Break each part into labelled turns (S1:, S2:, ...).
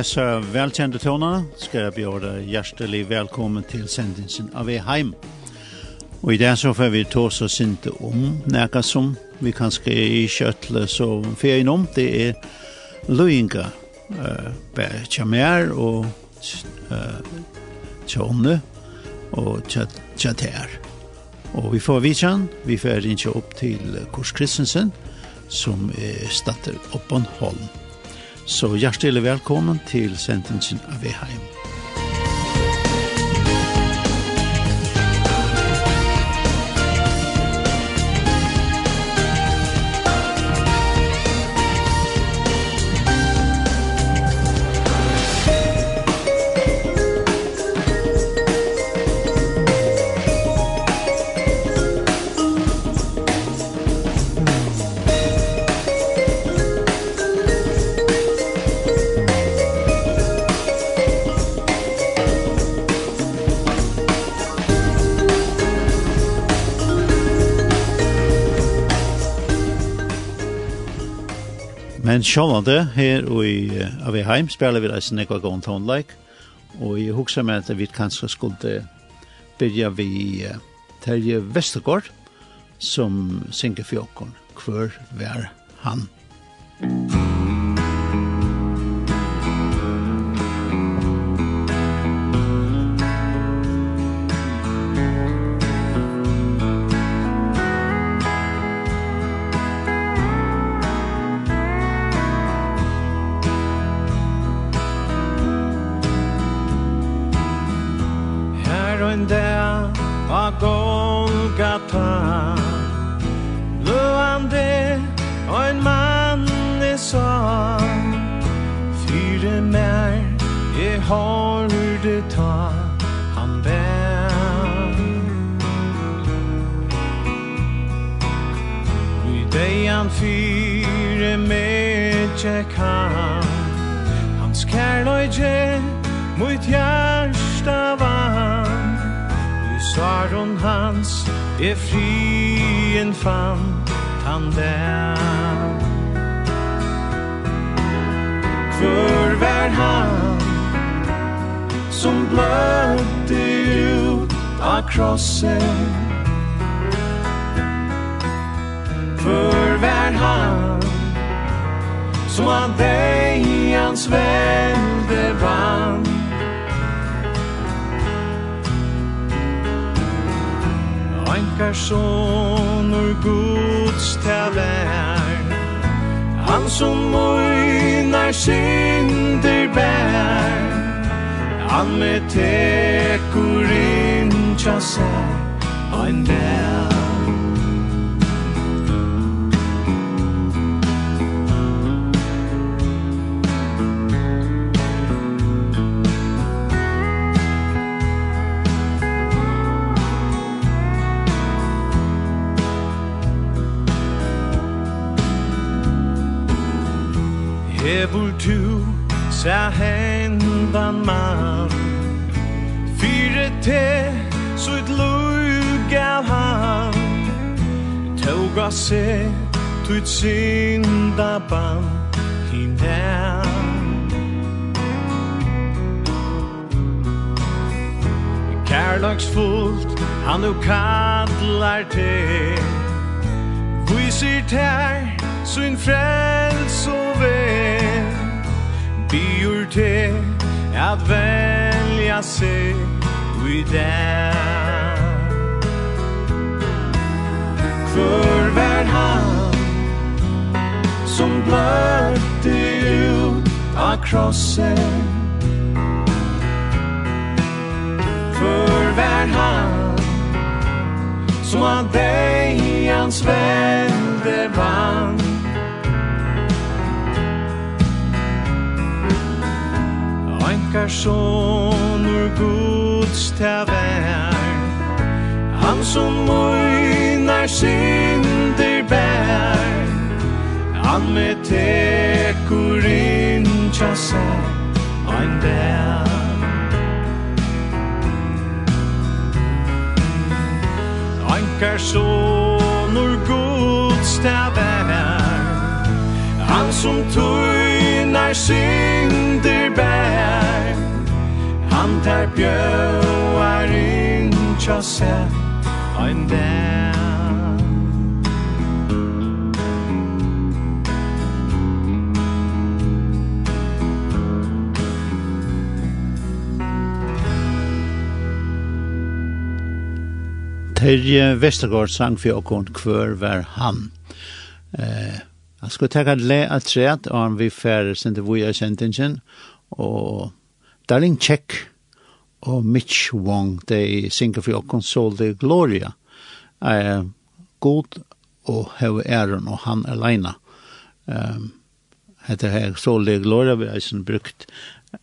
S1: hessa velkjente tonerna ska jag bjuda hjertelig välkommen till sändningen av Eheim. Och i det så får vi ta oss oss om nækka som vi kanske i köttle så ferien om det er Luinga eh Tjamer og uh, eh og Tjater. Og Chat Och vi får vidtjen, vi får inte opp til Kors Kristensen som er statter Oppenholm. Så hjertelig velkommen til sentensen av Veheim. Men sjålande her og i Aveheim spiller vi reisen ekva gån tonleik, og jeg husker meg at vi kanskje skulle byrja vi Terje Vestergaard, som synger fjokken, hver vær han. Musikk
S2: hans er frien fan han der. Hvor vær han som blødde ut av krossen Hvor vær han som av deg hans velde vann okkar sonur Guds tavær Han som moinar synder bær. Han med tekur in tja sær. Ein bær Hevur tu, sa hendan man. Fyre te, så ett lug av han. Tåga se, tu ett synda ban hin Kærlags fullt han nu kallar te Viser ter, sin frälso vei byr te at velja se Ui den För vær han Som blötte ut av krossen För vær han Som av dig hans vände vann Tankar sonur Guds ta vær Han som møynar synder bær Han med tekur inja sær Ein bær Tankar sonur Guds ta vær Han som tøynar synder bær Her bjøar yngja seg ein dag
S3: Terje Vestergaard sang for åkken kvør var han. Eh, Jeg skulle ta le at træt, og han vi færre sendte vi av sentingen, og Darling Tjekk, og Mitch Wong, de synger for åkken Sol de Gloria, er god og hev æren, og han er leina. Um, Hette her Sol de Gloria, vi har sånn brukt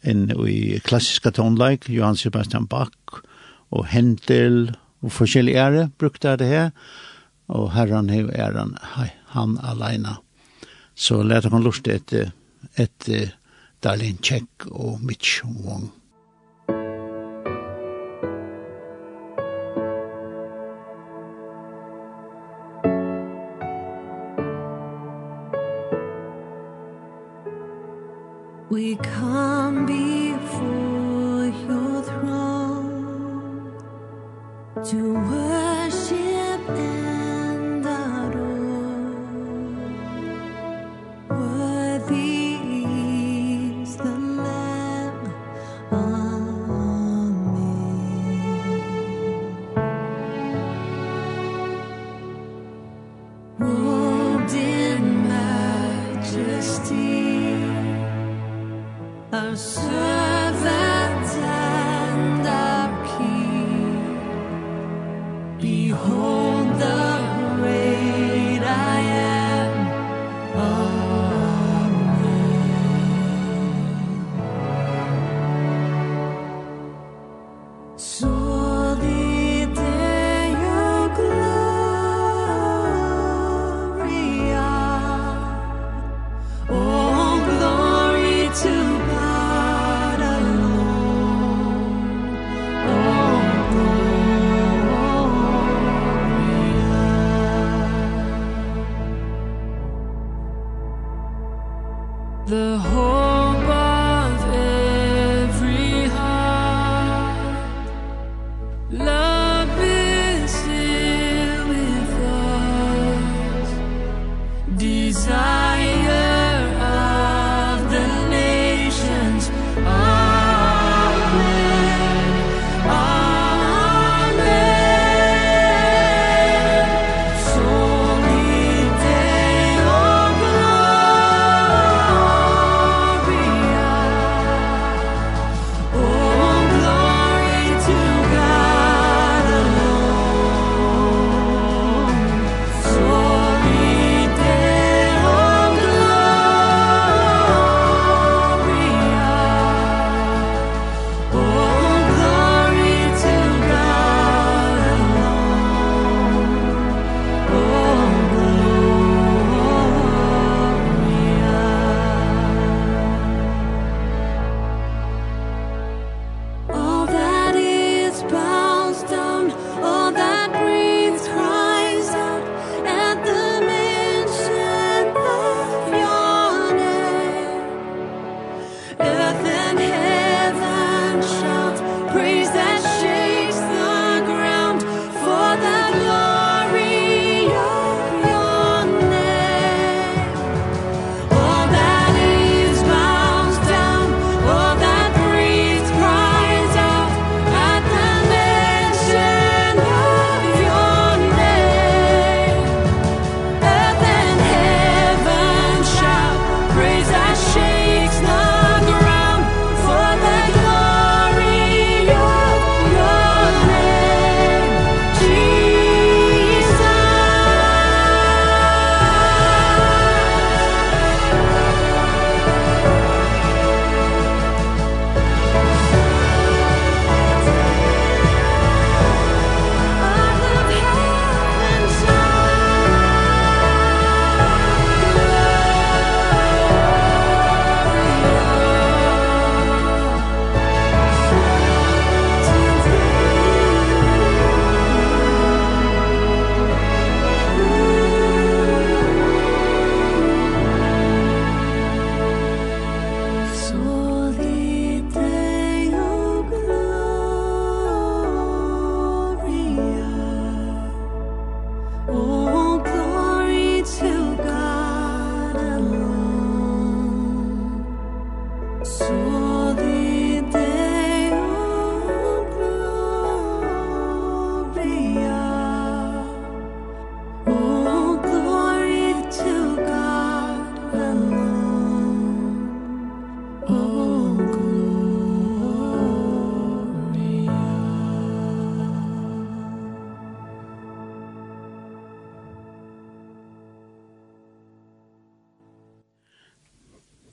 S3: inn i klassiska tonleik, Johann Sebastian Bach, og Hendel, og forskjellige ære brukte det her, og herran hev æren, han alene. Så lærte han lust etter et, et, Darlene Check og Mitch Wong.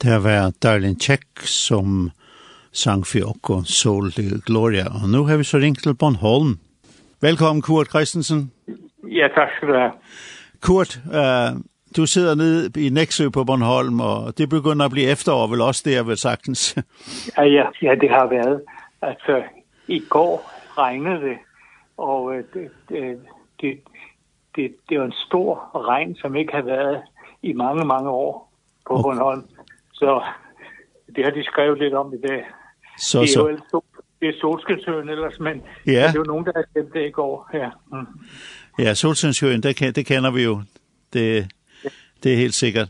S1: Det var Darlene Check som sang for Jokko, Sol til Gloria. Og nå har vi så ringt til Bornholm. Velkommen, Kurt Christensen.
S4: Ja, tak skal du have.
S1: Kurt, uh, du sidder nede i Nexø på Bornholm, og det begynder at blive efterår, vel også det, jeg vil sagtens.
S4: ja, ja, ja, det har været. Altså, i går regnede det, og øh, det, det, det, det, det var en stor regn, som ikke har været i mange, mange år på
S1: okay.
S4: Bornholm. Så det har de skrevet lidt om i dag.
S1: Så,
S4: det er jo
S1: så.
S4: Det er Solskensøen ellers, men
S1: ja.
S4: det er jo nogen, der har stemt det i går. Ja, mm.
S1: ja Solskensøen, det, det kender vi jo. Det, det er helt sikkert.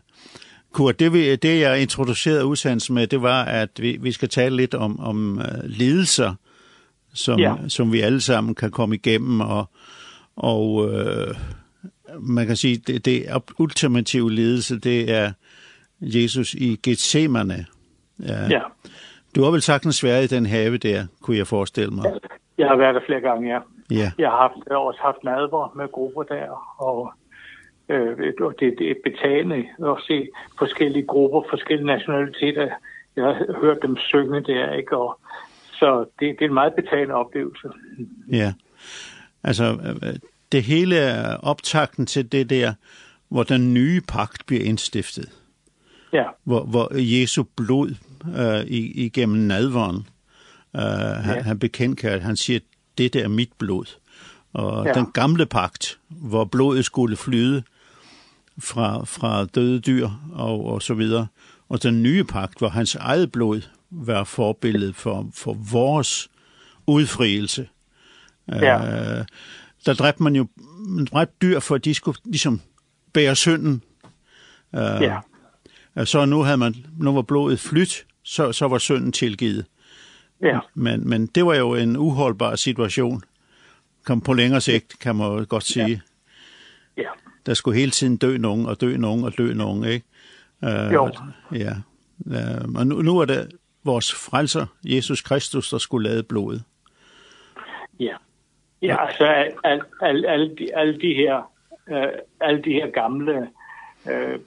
S1: Kurt, det, vi, det jeg introducerede udsendelsen med, det var, at vi, vi skal tale lidt om, om uh, lidelser, som,
S4: ja.
S1: som vi alle sammen kan komme igennem, og, og uh, man kan sige, det, det ultimative lidelse, det er Jesus i Gethsemane. Ja.
S4: ja.
S1: Du har vel sagtens været i den have der, kunne jeg forestille mig.
S4: Jeg har været der flere gange, ja.
S1: ja.
S4: Jeg har haft, jeg har også haft nadver med grupper der, og øh, det, det er betalende at se forskellige grupper, forskellige nationaliteter. Jeg har hørt dem synge der, ikke? Og, så det, det er en meget betalende oplevelse.
S1: Ja. Altså, det hele er optakten til det der, hvor den nye pagt bliver indstiftet.
S4: Ja.
S1: Hvor, hvor Jesu blod øh, igennem nadvåren, øh, han,
S4: ja.
S1: han bekendtgør, han siger, dette er mit blod. Og
S4: ja.
S1: den gamle pagt, hvor blodet skulle flyde fra, fra døde dyr og, og så videre, og den nye pagt, hvor hans eget blod var forbilledet for, for vores udfrielse.
S4: Ja.
S1: Øh, der dræbte man jo ret dyr, for at de skulle ligesom bære synden. Øh,
S4: ja
S1: så nu, havde man, nu var blodet flyt, så, så var synden tilgivet.
S4: Ja.
S1: Men, men det var jo en uholdbar situation. Kom på længere sigt, kan man godt sige.
S4: Ja. ja.
S1: Der skulle hele tiden dø nogen, og dø nogen, og dø nogen, ikke? Uh,
S4: jo.
S1: Ja. Uh, og nu, nu er det vores frelser, Jesus Kristus, der skulle lade blodet.
S4: Ja. Ja, altså alle al, al, al, de, alle de her, øh, alle de her gamle øh,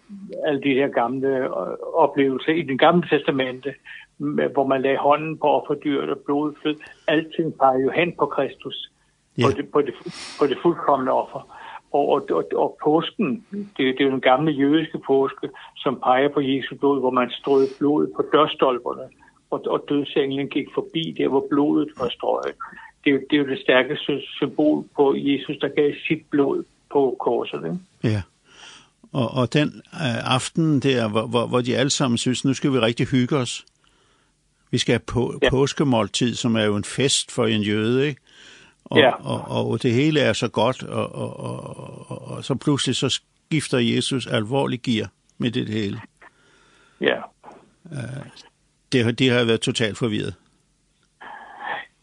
S4: alle de her gamle oplevelser i den gamle testamente, hvor man lagde hånden på offerdyret og blodflød. Alting peger jo hen på Kristus,
S1: ja.
S4: på, det, på, det, på det fuldkommende offer. Og, og, og, og påsken, det, det er jo den gamle jødiske påske, som peger på Jesu blod, hvor man strød blod på dørstolperne, og, og dødsenglen gik forbi der, hvor blodet var strøget. Det, det er jo det stærkeste symbol på Jesus, der gav sit blod på korset. Ikke?
S1: Ja. Og, og den øh, aften der, hvor, hvor, hvor de alle sammen synes, nu skal vi rigtig hygge os. Vi skal have på, ja. påskemåltid, som er jo en fest for en jøde, ikke? Og,
S4: ja.
S1: og, og, og det hele er så godt, og, og, og, og, og så pludselig så skifter Jesus alvorlig gear med det hele.
S4: Ja.
S1: Øh, det, det har været totalt forvirret.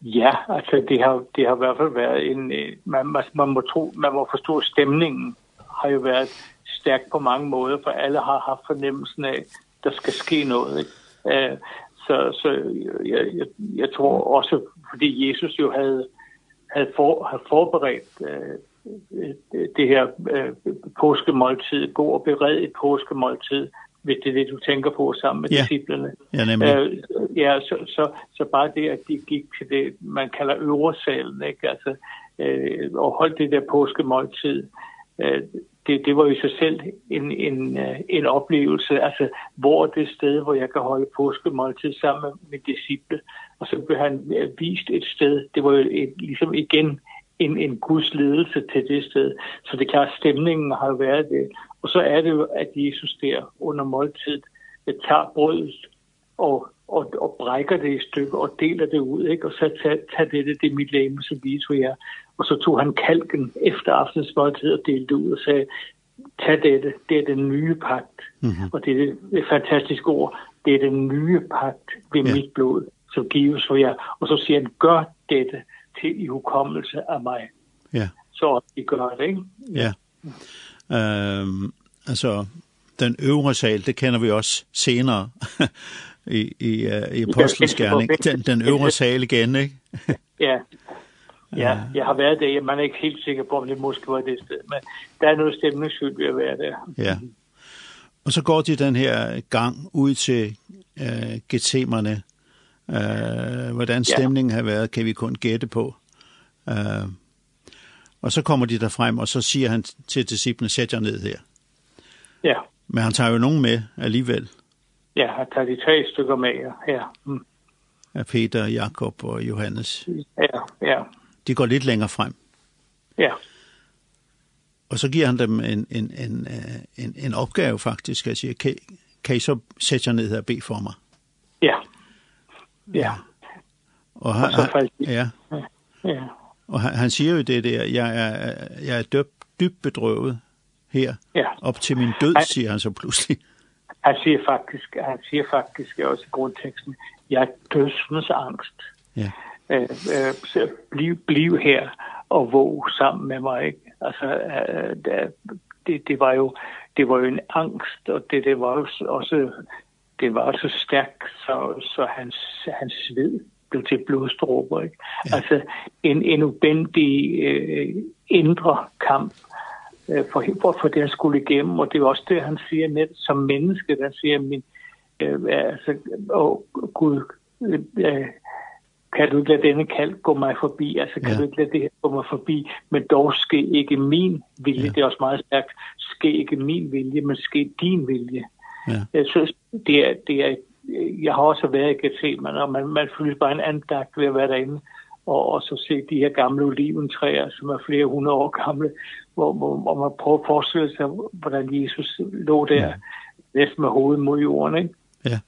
S4: Ja, altså det har det har i hvert fald været en man man, man må tro man må forstå stemningen har jo været stærkt på mange måder, for alle har haft fornemmelsen af, der skal ske noget. Ikke? Øh, så så jeg, jeg, jeg tror også, fordi Jesus jo havde, havde, for, havde forberedt øh, det her øh, påskemåltid, gå og bered et påskemåltid, hvis det er det, du tænker på sammen med
S1: ja.
S4: disciplerne.
S1: Ja, nemlig.
S4: Øh, ja, så, så, så bare det, at de gik til det, man kalder øvresalen, ikke? Altså, øh, og holdt det der påskemåltid, øh, det, det var jo i sig selv en, en, en oplevelse, altså hvor er det sted, hvor jeg kan holde påskemåltid sammen med disciple, og så blev han vist et sted, det var jo et, ligesom igen en, en Guds ledelse til det sted, så det klart stemningen har været det, og så er det jo, at Jesus der under måltid tager brødet og og og brækker det i stykker og deler det ud, ikke? Og så tager tag det det, mit legeme som viser jer. Og så tog han kalken efter aftensmåltid og delte ud og sagde, tag dette, det er den nye pagt. Mm -hmm. Og det er et fantastisk ord, det er den nye pagt ved
S1: ja.
S4: mit blod, som gives for jer. Og så siger han, gør dette til i hukommelse af mig.
S1: Ja.
S4: Så I gør det, ikke?
S1: Ja. Øhm, altså, den øvre sal, det kender vi også senere i, i, i apostlenskærning. Den, den øvre sal igen, ikke?
S4: ja, Ja, jeg har været der. Man er ikke helt sikker på, om det måske var det sted, men der er noget stemningsfyldt ved at være der.
S1: Ja. Og så går de den her gang ud til øh, getemerne. Øh, hvordan stemningen ja. har været, kan vi kun gætte på. Øh, og så kommer de der frem, og så siger han til disciplene, sæt jer ned her.
S4: Ja.
S1: Men han tager jo nogen med alligevel.
S4: Ja, han tager de tre stykker med, ja. Mm.
S1: Peter, Jakob og Johannes.
S4: Ja, ja
S1: de går lidt længere frem.
S4: Ja.
S1: Og så giver han dem en, en, en, en, en opgave faktisk, og siger, kan, kan I så sætte jer ned her og bede for mig?
S4: Ja. Ja.
S1: Og, han,
S4: og så faldt
S1: ja.
S4: ja.
S1: Og han, han siger jo det der, jeg er, jeg er døbt, dybt bedrøvet her,
S4: ja.
S1: op til min død,
S4: han,
S1: siger han så pludselig.
S4: Han siger faktisk, han siger faktisk også i grundteksten, jeg er dødsens angst.
S1: Ja
S4: øh, øh, blive, blive her og våge sammen med mig. Ikke? Altså, øh, det, det, var jo, det var jo en angst, og det, det var også, også det var så stærkt, så, så hans, hans sved blev til blodstråber. Ikke? Ja. Altså en, en ubendig øh, indre kamp, øh, for, for, for det han skulle igennem, og det er også det, han siger net som menneske, han siger, min, øh, altså, åh Gud, øh, kan du ikke lade denne kald gå mig forbi, altså kan
S1: ja.
S4: du ikke lade det her gå mig forbi, men dog ske ikke min vilje,
S1: ja.
S4: det er også meget stærkt, ske ikke min vilje, men ske din vilje.
S1: Ja.
S4: Jeg synes, det er, det er, jeg har også været i Gethsemane, og man, man føler bare en andagt ved at være derinde, og, og så se de her gamle oliventræer, som er flere hundrede år gamle, hvor, hvor, hvor man prøver at forestille sig, hvordan Jesus lå der,
S1: ja.
S4: næsten med hovedet mod jorden, ikke?
S1: Ja.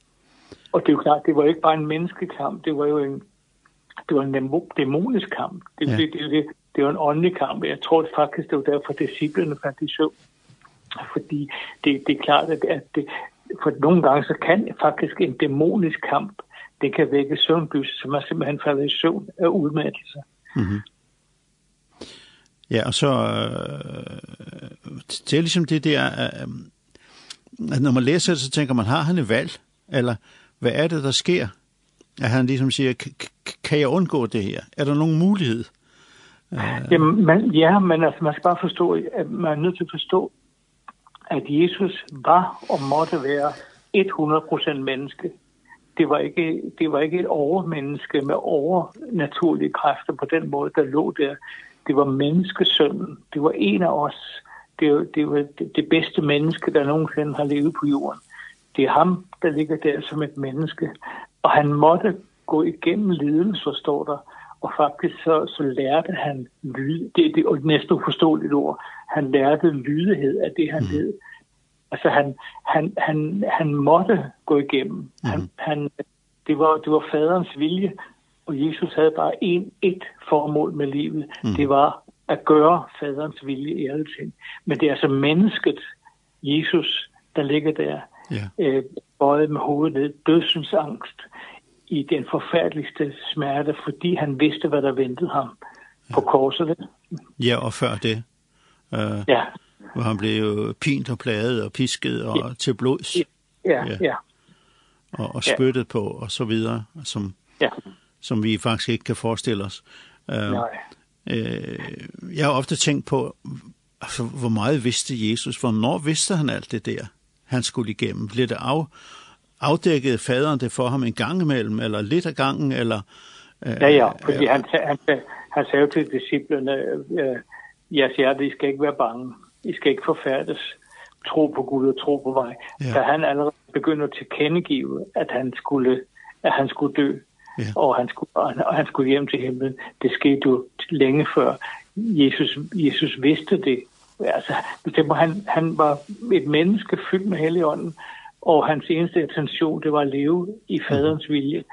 S4: Og det er jo klart, det var ikke bare en menneskekamp, det var jo en det var en dæmonisk kamp. Det,
S1: ja.
S4: det, det, det var en åndelig kamp. Jeg tror det faktisk, det var derfor, disciplene fandt i søvn. Fordi det, det er klart, at, at det, for nogle gange, så kan faktisk en dæmonisk kamp, det kan vække søvnbyse, så man simpelthen falder i søvn af udmattelse.
S1: Mm -hmm. Ja, og så øh, det er ligesom det der, øh, at når man læser det, så tænker man, har han et valg? Eller hvad er det, der sker? at han ligesom siger, kan jeg undgå det her? Er der nogen mulighed?
S4: Jamen, man, ja, men altså, man skal bare forstå, at man er nødt til at forstå, at Jesus var og måtte være 100% menneske. Det var ikke det var ikke et overmenneske med overnaturlige kræfter på den måde der lå der. Det var menneskesønnen. Det var en af os. Det det var det bedste menneske der nogensinde har levet på jorden. Det er ham der ligger der som et menneske. Og han måtte gå igennem lidelse, står der. Og faktisk så, så lærte han lyde. Det, det er næsten uforståeligt ord. Han lærte lydighed af det, han mm. led. Altså han, han, han, han måtte gå igennem. Mm. Han, han, det, var, det var faderens vilje. Og Jesus havde bare en, et formål med livet. Mm. Det var at gøre faderens vilje i alle ting. Men det er altså mennesket, Jesus, der ligger der
S1: ja.
S4: øh, bøjet med hovedet ned, dødsensangst i den forfærdeligste smerte, fordi han vidste, hvad der ventede ham på korset.
S1: Ja, og før det. Øh,
S4: ja.
S1: Hvor han blev jo pint og plaget og pisket og
S4: ja.
S1: til blods.
S4: Ja,
S1: ja.
S4: ja.
S1: Og, og spyttet ja. på og så videre, som,
S4: ja.
S1: som vi faktisk ikke kan forestille os. Øh,
S4: Nej.
S1: Øh, jeg har ofte tænkt på, altså, hvor meget vidste Jesus, hvornår vidste han alt det der? han skulle igennem. Blev det af, afdækkede faderen det for ham en gang imellem, eller lidt af gangen, eller... Øh,
S4: ja, ja, fordi øh, han, han, han, han sagde til disciplerne, øh, jeg siger, at I skal ikke være bange, I skal ikke forfærdes, tro på Gud og tro på mig.
S1: Ja.
S4: Så han allerede begyndte at tilkendegive, at han skulle, at han skulle dø,
S1: ja.
S4: og, han skulle, og han skulle hjem til himlen. Det skete jo længe før. Jesus, Jesus vidste det, altså, det tænker, han, han var et menneske fyldt med helligånden, og hans eneste intention, det var at leve i faderens vilje.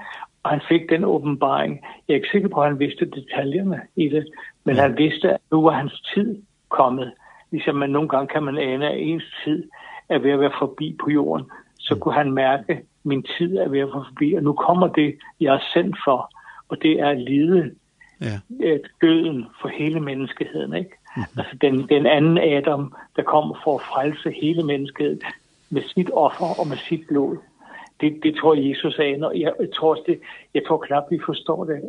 S4: Og han fik den åbenbaring. Jeg er ikke sikker på, at han vidste detaljerne i det, men han vidste, at nu var hans tid kommet. Ligesom man nogle gange kan man ane, at ens tid er ved at være forbi på jorden. Så kunne han mærke, min tid er ved at være forbi, og nu kommer det, jeg er sendt for. Og det er at lide
S1: ja.
S4: døden for hele menneskeheden, ikke? Altså den, den anden Adam, der kom for at frelse hele mennesket med sit offer og med sit blod. Det, det tror Jesus aner. Jeg, jeg, tror, det, jeg tror knap, vi forstår det,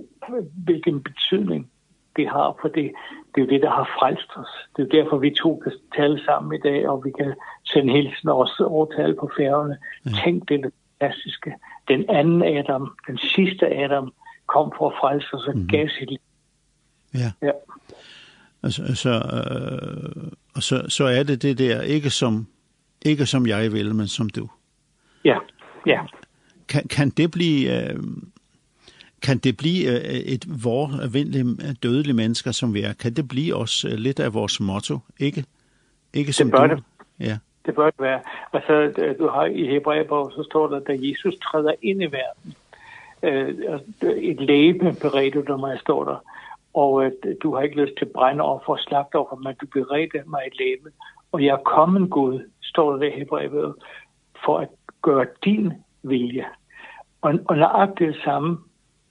S4: hvilken betydning det har, for det, det er jo det, der har frelst os. Det er jo derfor, vi to kan tale sammen i dag, og vi kan sende hilsen og også overtale på færgerne. Mm. Tænk det klassiske. Den anden Adam, den sidste Adam, kom for at frelse os og mm. gav sit liv.
S1: Ja.
S4: ja
S1: altså, så, øh, og så, så er det det der, ikke som, ikke som jeg vil, men som du.
S4: Ja, ja.
S1: Kan, kan det blive... Øh, kan det blive et vor almindelige dødelige mennesker, som vi er, kan det blive også lidt af vores motto, ikke? Ikke som
S4: det bør
S1: du.
S4: det.
S1: Ja.
S4: Det bør det være. Altså, du har i Hebræerbog, så står der, da Jesus træder ind i verden, øh, et læbe beredte der mig, står der og at du har ikke lyst til for og over, men du beredte mig et læbe. Og jeg er kommet, Gud, står der i Hebrevet, for at gøre din vilje. Og, og nøjagtigt det samme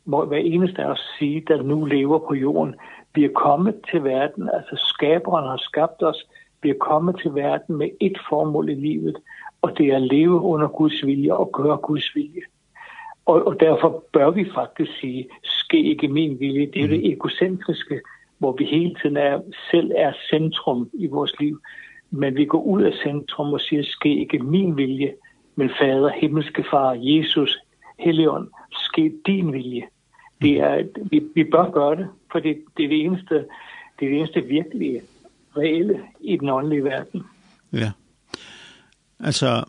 S4: må hver eneste af os sige, der nu lever på jorden. Vi er kommet til verden, altså skaberen har skabt os. Vi er kommet til verden med et formål i livet, og det er at leve under Guds vilje og gøre Guds vilje. Og, og derfor bør vi faktisk sige, ske ikke min vilje. Det er det egocentriske, hvor vi hele tiden er, selv er centrum i vores liv. Men vi går ud af centrum og siger, ske ikke min vilje, men fader, himmelske far, Jesus, Helligånd, ske din vilje. Det er, vi, vi bør gøre det, for det, det er det eneste, det er det eneste virkelige, reelle i den åndelige verden.
S1: Ja. Altså,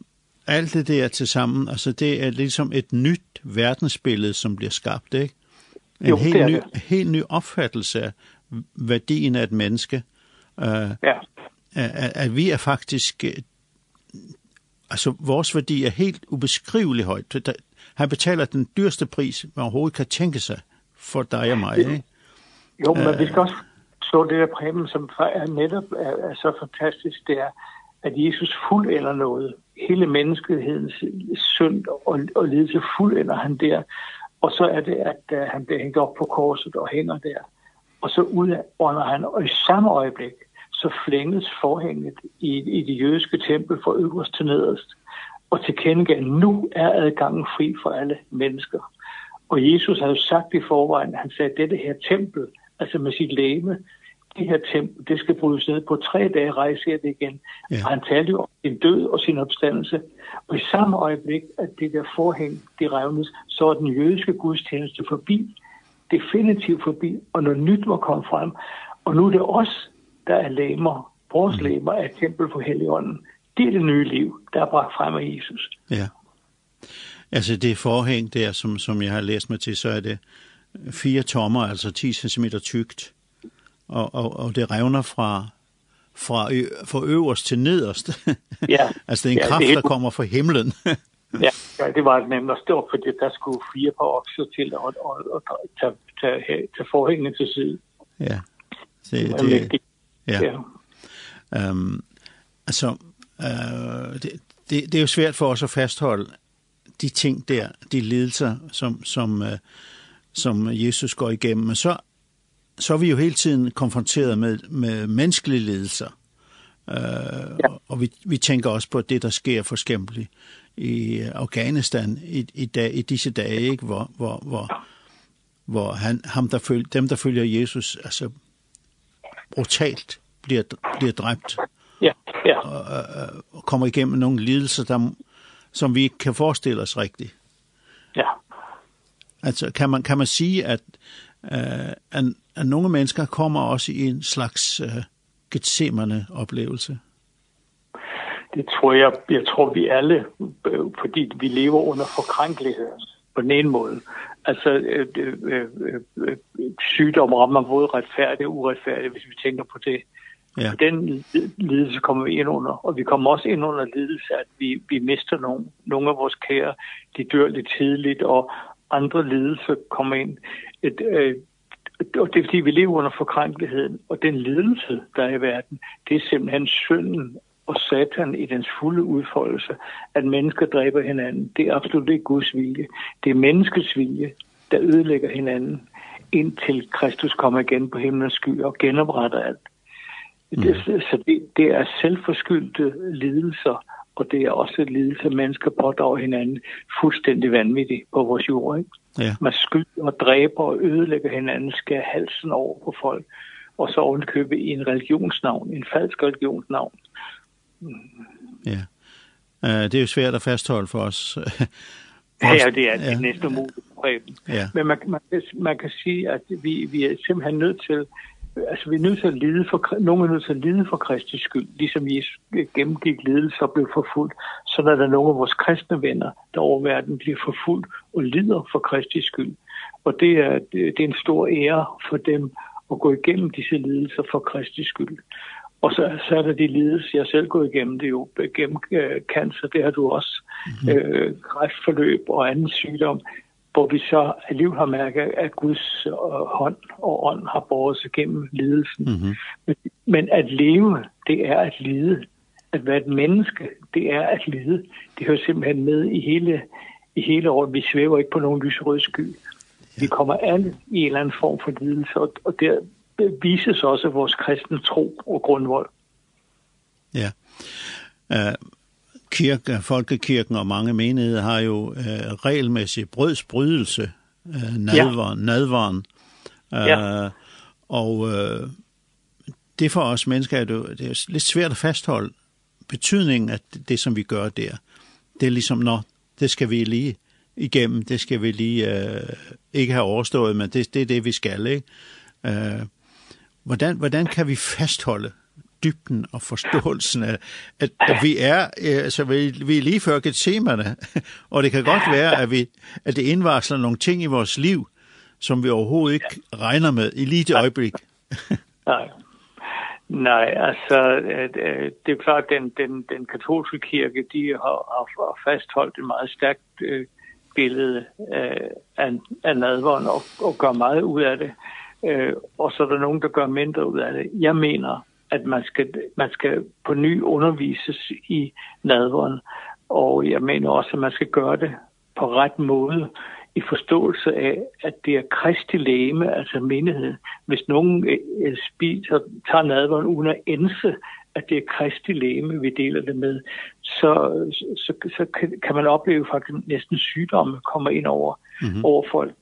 S1: alt det der til sammen, altså det er ligesom et nyt verdensbillede, som bliver skabt, ikke? En
S4: jo,
S1: helt,
S4: det er
S1: ny,
S4: det.
S1: helt ny opfattelse af værdien af et menneske. Uh,
S4: ja.
S1: At, at vi er faktisk, altså vores værdi er helt ubeskrivelig højt. Han betaler den dyreste pris, man overhovedet kan tænke sig for dig og mig, ikke?
S4: Jo, men uh, vi skal også så det der præmen, som er netop er, er så fantastisk, det er, at Jesus fuld eller noget hele menneskehedens synd og, og lidelse fuldender han der. Og så er det, at uh, han bliver hængt op på korset og hænger der. Og så udånder han, og i samme øjeblik, så flænges forhænget i, i det jødiske tempel fra øverst til nederst. Og til kendegav, nu er adgangen fri for alle mennesker. Og Jesus havde sagt i forvejen, han sagde, dette her tempel, altså med sit læme, det her temp, det skal brydes ned på tre dage, rejser jeg det igen.
S1: Ja.
S4: Og han talte jo om sin død og sin opstandelse. Og i samme øjeblik, at det der forhæng, det revnes, så er den jødiske gudstjeneste forbi, definitivt forbi, og noget nyt må komme frem. Og nu er det os, der er lemmer, vores lemmer er tempel for Helligånden. Det er det nye liv, der er bragt frem af Jesus.
S1: Ja. Altså det forhæng der, som, som jeg har læst mig til, så er det fire tommer, altså 10 cm tykt og, og, og det revner fra, fra, fra øverst til nederst.
S4: Ja.
S1: altså det er en
S4: ja,
S1: kraft, der kommer fra himlen.
S4: ja, ja, det var nemlig også stort, fordi der skulle fire par okser til og, og, og tage, tage, tage forhængene til side.
S1: Ja. Så
S4: det,
S1: det ja.
S4: ja.
S1: Um, altså, uh, det, det, det er jo svært for os at fastholde de ting der, de lidelser, som, som, uh, som Jesus går igennem. Men så så er vi jo hele tiden konfronteret med, med menneskelige ledelser. Uh, ja. Og vi, vi tænker også på det, der sker for eksempel i Afghanistan i, i, dag, i disse dage, ikke? hvor, hvor, hvor, hvor han, ham, der følger, dem, der følger Jesus, altså brutalt bliver, bliver dræbt.
S4: Ja, ja.
S1: Og, og, og kommer igennem nogle lidelser, der, som vi ikke kan forestille os rigtigt.
S4: Ja.
S1: Altså, kan man, kan man sige, at, at, at nogle mennesker kommer også i en slags øh, getsemerne oplevelse?
S4: Det tror jeg, jeg tror vi alle, fordi vi lever under forkrænkelighed på den ene måde. Altså, øh, øh, øh, sygdom rammer både retfærdigt og uretfærdigt, hvis vi tænker på det.
S1: Ja.
S4: Og den lidelse kommer vi ind under, og vi kommer også ind under lidelse, at vi, vi mister nogen. Nogle af vores kære, de dør lidt tidligt, og andre lidelser kommer ind et, øh, og det er fordi, vi lever under forkrænkeligheden, og den lidelse, der er i verden, det er simpelthen synden og satan i dens fulde udfoldelse, at mennesker dræber hinanden. Det er absolut ikke Guds vilje. Det er menneskets vilje, der ødelægger hinanden, indtil Kristus kommer igen på himlens sky og genopretter alt. Mm. Det, så det, det er selvforskyldte lidelser og det er også et lidelse, mennesker pådrager hinanden fuldstændig vanvittigt på vores jord. Ikke?
S1: Ja.
S4: Man skyder og dræber og ødelægger hinanden, skærer halsen over på folk, og så ovenkøbe i en religionsnavn, en falsk religionsnavn.
S1: Ja, uh, det er jo svært at fastholde for os.
S4: Ja, det er det ja. næste mulighed.
S1: Ja.
S4: Men man, man, man kan sige, at vi, vi er simpelthen nødt til altså vi er nødt til at lide for, nogen er nødt til at lide for Kristi skyld, ligesom Jesus gennemgik lidelse og blev forfulgt, så er der nogle af vores kristne venner, der over verden bliver forfulgt og lider for Kristi skyld. Og det er, det er en stor ære for dem at gå igennem disse lidelser for Kristi skyld. Og så, så er der de lidelser, jeg selv går igennem, det er jo gennem øh, cancer, det har du også, mm -hmm. øh, kræftforløb og anden sygdom hvor vi så alligevel har mærket, at Guds hånd og ånd har båret sig gennem lidelsen. Mm -hmm. men, men at leve, det er at lide. At være et menneske, det er at lide. Det hører simpelthen med i hele, i hele året. Vi svæver ikke på nogen lyserød sky. Ja. Vi kommer alle i en eller anden form for lidelse, og, og der vises også vores kristne tro og grundvold.
S1: Ja. Uh, kirke, folkekirken og mange menigheder har jo øh, regelmæssig brødsbrydelse, øh, nadvaren, ja. nadvaren. Øh,
S4: ja.
S1: Og øh, det for os mennesker er det, jo, det er lidt svært at fastholde betydningen af det, som vi gør der. Det er ligesom, når det skal vi lige igennem, det skal vi lige øh, ikke have overstået, men det, det er det, vi skal, ikke? Øh, hvordan, hvordan kan vi fastholde dybden og forståelsen af, at, at vi er, altså vi, vi er lige før Gethsemane, og det kan godt være, at, vi, at det indvarsler nogle ting i vores liv, som vi overhovedet ikke regner med i lige det øjeblik.
S4: Nej. Nej, altså det er klart, den, den, den katolske kirke, de har, har fastholdt et meget stærkt øh, billede øh, af, af nadvånd og, og gør meget ud af det. Øh, og så er der nogen, der gør mindre ud af det. Jeg mener, at man skal, man skal på ny undervises i nadveren. Og jeg mener også, at man skal gøre det på ret måde i forståelse af, at det er kristi læme, altså menigheden. Hvis nogen spiser, tager nadveren uden at ense, at det er kristi læme, vi deler det med, så, så, så kan man opleve faktisk næsten sygdomme kommer ind over, mm -hmm. over folk.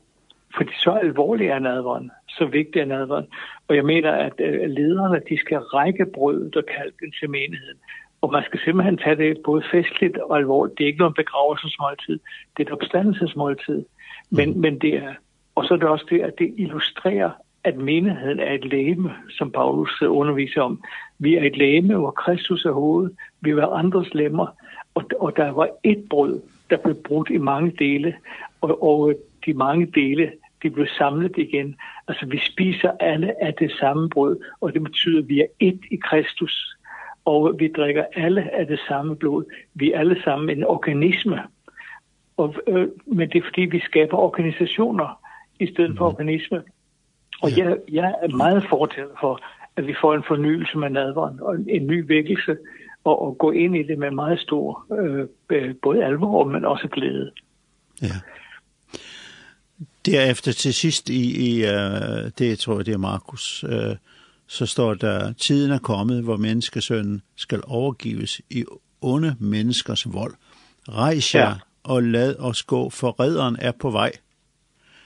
S4: Fordi så alvorlig er nadveren, så vigtig er nadveren. Og jeg mener, at lederne de skal række brødet og kalken til menigheden. Og man skal simpelthen tage det både festligt og alvorligt. Det er ikke noget begravelsesmåltid, det er et opstandelsesmåltid. Men, men det er, og så er det også det, at det illustrerer, at menigheden er et læme, som Paulus underviser om. Vi er et læme, hvor Kristus er hovedet, vi er andres lemmer, og, og der var et brød, der blev brudt i mange dele, og, og de mange dele de blev samlet igen. Altså vi spiser alle af det samme brød, og det betyder, at vi er et i Kristus. Og vi drikker alle af det samme blod. Vi er alle sammen en organisme. Og, øh, men det er fordi, vi skaber organisationer i stedet for organisme. Og jeg, jeg er meget fortalt for, at vi får en fornyelse med nadvaren og en, en ny vækkelse og, og gå ind i det med meget stor øh, både alvor, men også glæde.
S1: Ja. Derefter til sidst i, i uh, det tror jeg det er Markus, uh, så står der, tiden er kommet, hvor menneskesønnen skal overgives i onde menneskers vold. Rejs jer
S4: ja.
S1: og lad os gå, for redderen er på vej.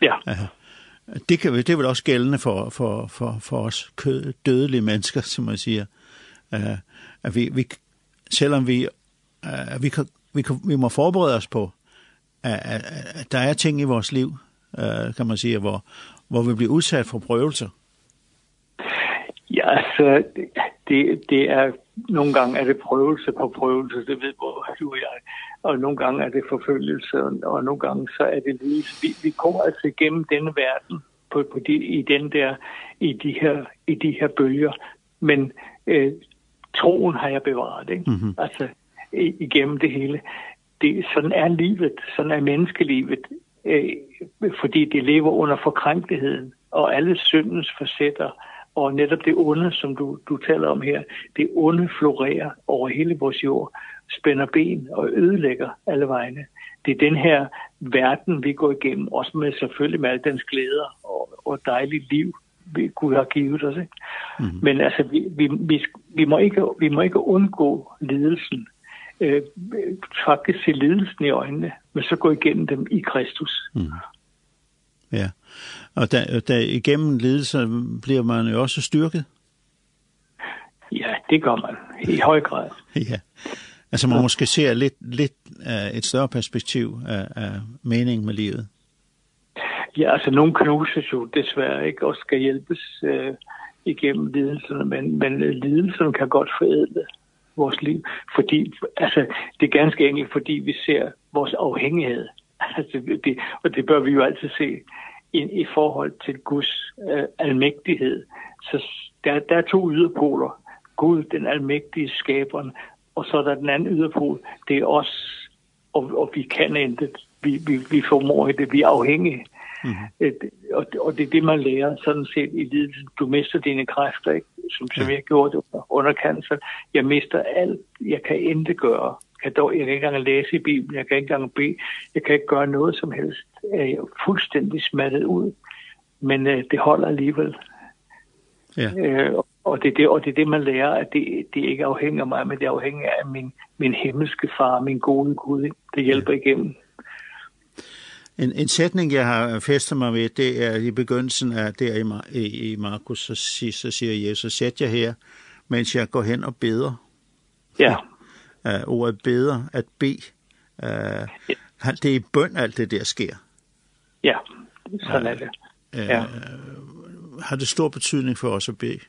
S4: Ja.
S1: Uh, det, kan, det er vel også gældende for, for, for, for os kød, dødelige mennesker, som man siger. Uh, at vi, vi, selvom vi, uh, vi, kan, vi, kan, vi må forberede os på, at, at, at der er ting i vores liv, kan man sige, hvor, hvor vi bliver udsat for prøvelser?
S4: Ja, altså, det, det er, nogle gange er det prøvelse på prøvelse, det ved både du og jeg, og nogle gange er det forfølgelse, og nogle gange så er det lige, vi, vi kommer altså igennem denne verden, på, på de, i den der i de her i de her bølger men øh, troen har jeg bevaret ikke? Mm -hmm. altså i, igennem det hele det sådan er livet sådan er menneskelivet øh, fordi de lever under forkrænkeligheden, og alle syndens facetter, og netop det onde, som du, du taler om her, det onde florerer over hele vores jord, spænder ben og ødelægger alle vegne. Det er den her verden, vi går igennem, også med selvfølgelig med alle dens glæder og, og dejligt liv, vi Gud har givet os. Ikke? Mm -hmm. Men altså, vi, vi, vi, vi, må ikke, vi må ikke undgå lidelsen, øh, faktisk se lidelsen i øjnene, men så gå igennem dem i Kristus. Mm.
S1: Ja, og da, da igennem lidelser bliver man jo også styrket?
S4: Ja, det gør man i høj grad.
S1: ja, altså man måske ser lidt, lidt uh, et større perspektiv af, af mening med livet.
S4: Ja, altså nogen knuses jo desværre ikke, og skal hjælpes øh, igennem lidelserne, men, men lidelserne kan godt forædle vores liv, fordi altså, det er ganske enkelt, fordi vi ser vores afhængighed. Altså, det, og det bør vi jo altid se i, i forhold til Guds øh, almægtighed. Så der, der er to yderpoler. Gud, den almægtige skaberen, og så er der den anden yderpol. Det er os, og, og vi kan intet. Vi, vi, vi formår det, vi er afhængige. Mm -hmm. og, og det er det, man lærer sådan set i lidelsen. Du mister dine kræfter, ikke? Som, som jeg gjorde det under, under cancer. Jeg mister alt, jeg kan ikke gøre. Jeg, dog, jeg kan ikke engang læse i Bibelen, jeg kan ikke engang bede. Jeg kan ikke gøre noget som helst. Jeg er fuldstændig smattet ud. Men øh, det holder alligevel.
S1: Ja.
S4: Øh, og det er det og det er det man lærer at det det ikke afhænger af mig men det afhænger af min min himmelske far min gode Gud det hjælper igennem
S1: En, en sætning, jeg har festet mig ved, det er i begyndelsen af, der i, Mar i, i Markus, så, siger, så siger Jesus, sæt jer her, mens jeg går hen og beder.
S4: Ja.
S1: Uh, ordet beder, at be. Uh, ja. Det er i bøn, alt det der sker.
S4: Ja, sådan er det.
S1: Uh,
S4: ja.
S1: Uh, har det stor betydning for os at bede?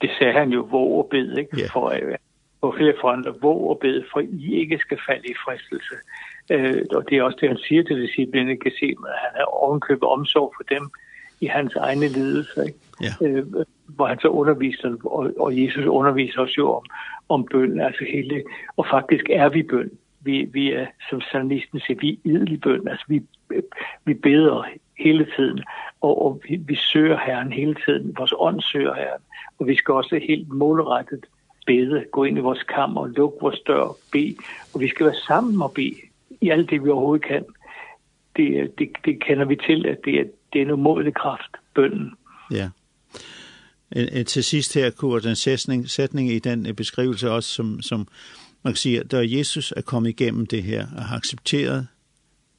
S4: Det sagde han jo, hvor bed, ikke?
S1: Ja.
S4: For at på flere fronter, hvor og bed, for I ikke skal falde i fristelse. Øh, og det er også det, han siger til disciplinen, kan se, at han har ovenkøbet omsorg for dem i hans egne lidelser. Ikke?
S1: Ja.
S4: Øh, hvor han så underviser, og, og Jesus underviser os jo om, om bøn, altså hele, og faktisk er vi bøn. Vi, vi er, som salmisten siger, vi er idel bøn, altså vi, vi beder hele tiden, og, og vi, vi søger Herren hele tiden, vores ånd søger Herren, og vi skal også helt målrettet bede, gå ind i vores kammer, lukke vores dør og bede. Og vi skal være sammen og bede i alt det, vi overhovedet kan. Det, det, det kender vi til, at det er, det er en umådelig kraft, bønnen.
S1: Ja. Til sidst her, Kurt, en sætning, sætning i den beskrivelse også, som, som man kan sige, at da Jesus er kommet igennem det her og har accepteret,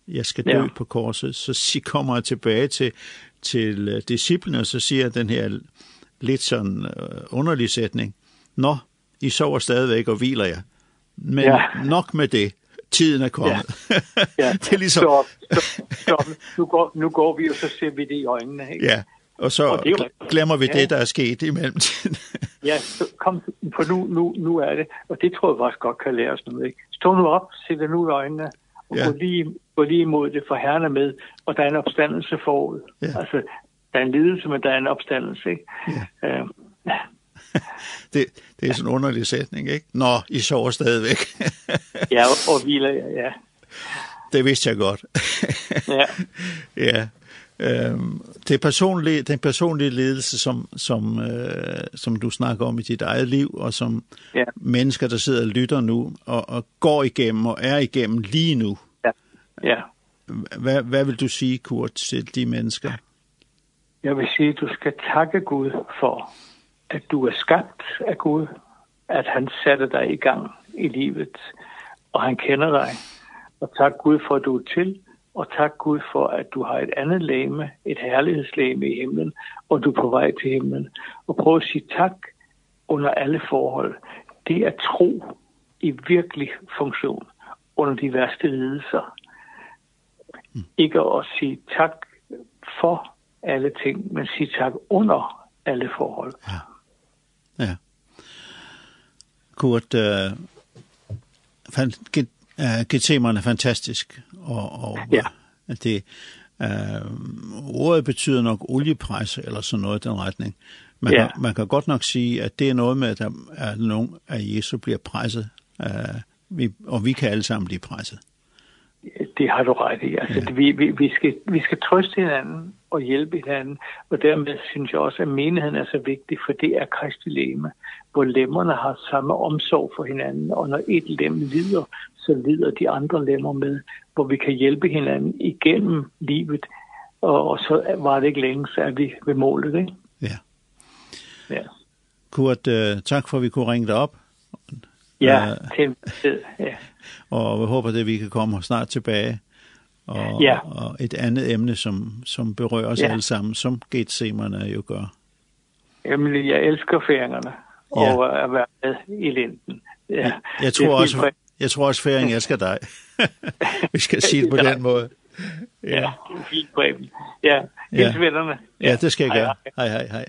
S1: jeg skal dø
S4: ja.
S1: på korset, så kommer jeg tilbage til, til disciplene, og så siger den her lidt sådan underlig sætning, Nå, I sover stadigvæk og hviler jer. Men
S4: ja.
S1: nok med det, tiden er kommet.
S4: Ja. ja.
S1: det er ligesom...
S4: Så, så, så, nu, går, nu går vi, og så ser vi det i øjnene. Ikke?
S1: Ja, og så
S4: og det jo...
S1: glemmer vi
S4: ja.
S1: det, der er sket i mellemtiden.
S4: ja, så kom, for nu, nu, nu er det, og det tror jeg faktisk godt kan lære os noget. Ikke? Stå nu op, se det nu i øjnene, og
S1: ja.
S4: gå, lige, gå lige imod det, for herren er med, og der er en opstandelse forud.
S1: Ja.
S4: Altså, der er en lidelse, men der er en opstandelse. Ikke? Ja. Øh,
S1: det, det er sådan en underlig sætning, ikke? Nå, I sover stadigvæk.
S4: ja, og hviler, ja.
S1: Det vidste jeg godt.
S4: ja.
S1: Ja. Ehm det personlige den personlige ledelse som som øh, som du snakker om i dit eget liv og som
S4: ja.
S1: mennesker der sidder og lytter nu og og går igennem og er igennem lige nu.
S4: Ja. Ja.
S1: Hvad hvad vil du sige Kurt til de mennesker?
S4: Jeg vil sige du skal takke Gud for at du er skabt af Gud, at han satte dig i gang i livet, og han kender dig. Og tak Gud for, at du er til, og tak Gud for, at du har et andet læme, et herlighedslæme i himlen, og du er på vej til himlen. Og prøv at sige tak under alle forhold. Det er tro i virkelig funktion under de værste lidelser. Mm. Ikke at sige tak for alle ting, men sige tak under alle forhold.
S1: Ja. Ja. Kort, øh, git get, git Gethsemane er fantastisk, og, og
S4: ja.
S1: at det, øh, ordet betyder nok oljepris eller sådan noget i den retning. Man,
S4: ja.
S1: kan, man kan godt nok sige, at det er noget med, at der er nogen af Jesus bliver presset, øh, vi, og vi kan alle sammen blive presset
S4: det har du ret i. Altså,
S1: ja.
S4: vi, vi, vi, skal, vi skal trøste hinanden og hjælpe hinanden, og dermed synes jeg også, at menigheden er så vigtig, for det er Kristi lemme, hvor lemmerne har samme omsorg for hinanden, og når et lem lider, så lider de andre lemmer med, hvor vi kan hjælpe hinanden igennem livet, og, og så var det ikke længe, så er vi ved målet, ikke?
S1: Ja.
S4: Ja.
S1: Kurt, uh, tak for, at vi kunne ringe dig op.
S4: Ja,
S3: uh,
S4: til en tid, ja
S3: og vi håber, at vi kan komme snart tilbage. Og,
S4: ja.
S3: og et andet emne, som, som berører os
S4: ja.
S3: alle sammen, som getsemerne jo gør.
S4: Jamen, jeg elsker færingerne
S3: ja.
S4: og at være med i linden. Ja.
S3: Jeg,
S4: jeg
S3: tror også, jeg tror også færing elsker dig. vi skal sige det på
S4: ja.
S3: den måde.
S4: Ja, ja det er fint, Preben. Ja, hils ja. vennerne.
S3: Ja. ja, det skal jeg gøre.
S4: Hej,
S3: hej, hej. hej.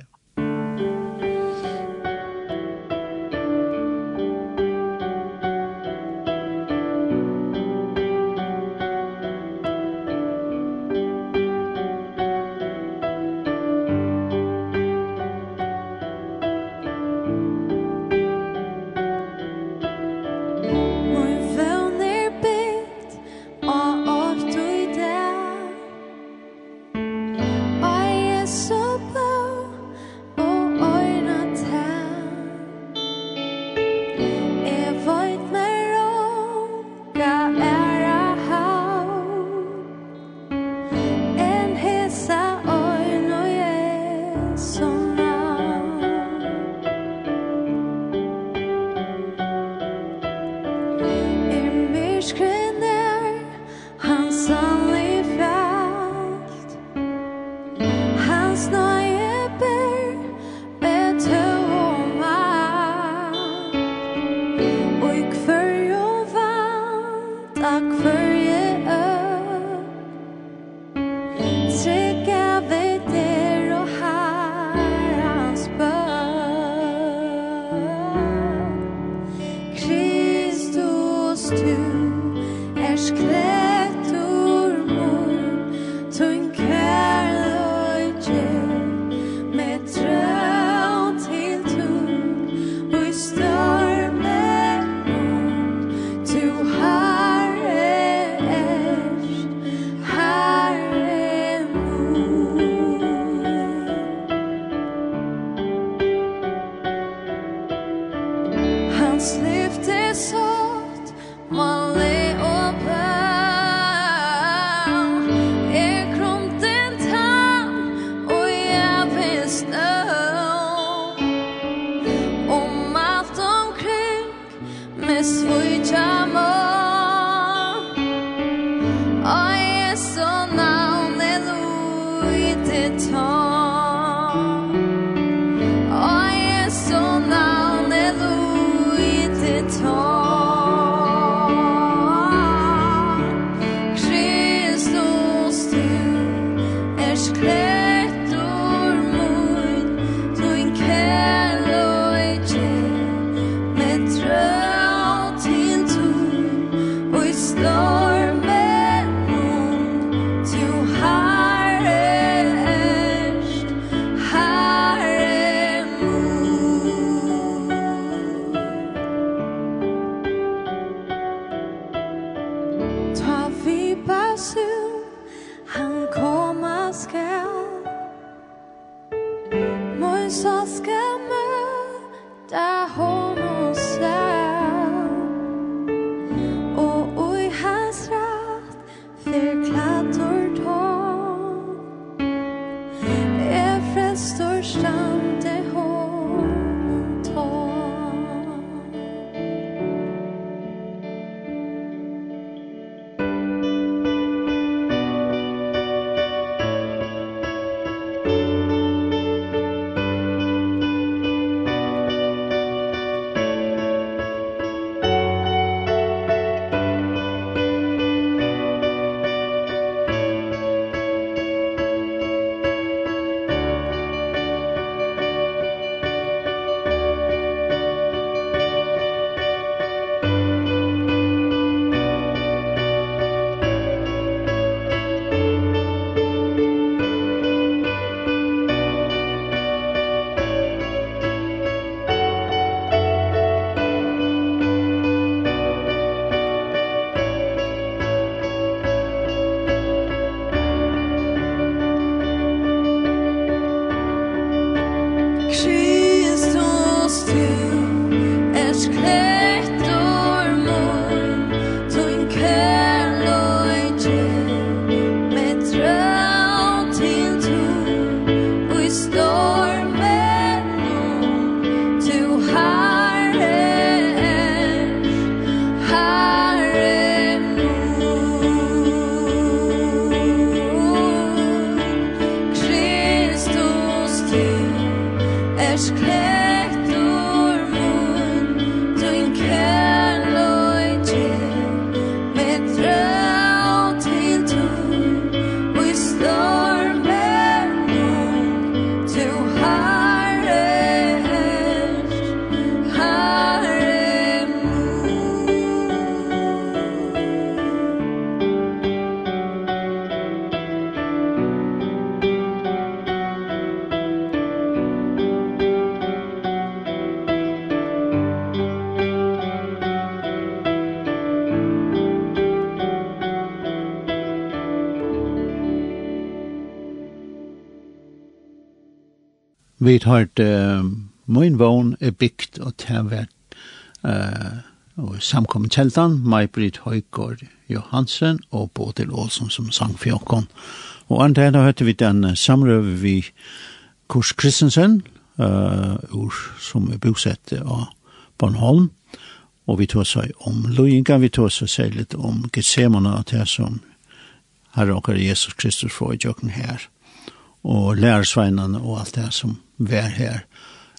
S5: I hold vi
S1: har uh, min vogn er bygd og det har vært uh, og samkommet kjeldan, Maibrit Høygaard Johansen og Bodil Olsson som sang for Og andre enda hørte vi den samrøve vi Kurs Kristensen, uh, ur, som er bosett av Bornholm, og vi tog seg om loinga, vi tog seg seg litt om Gethsemane, og det som herre og Jesus Kristus får i jokken her, og lærersveinene og alt det som vær her.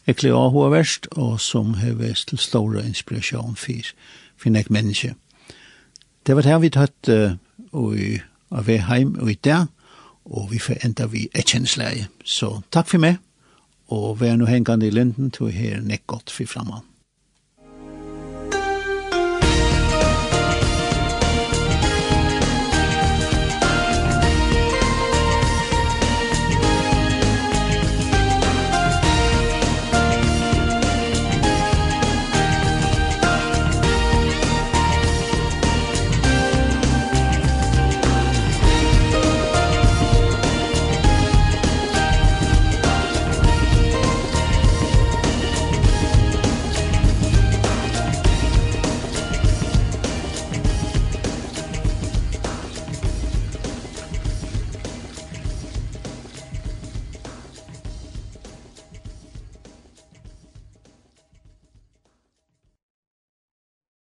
S1: Ekkelig av hva verst, og som har vært til store inspirasjon for, for nek menneske. Det var her vi tatt uh, og i av heim og i der, og vi får enda vi et kjennesleie. Så takk for meg, og vær nå hengende i linden til å høre nek godt for fremme.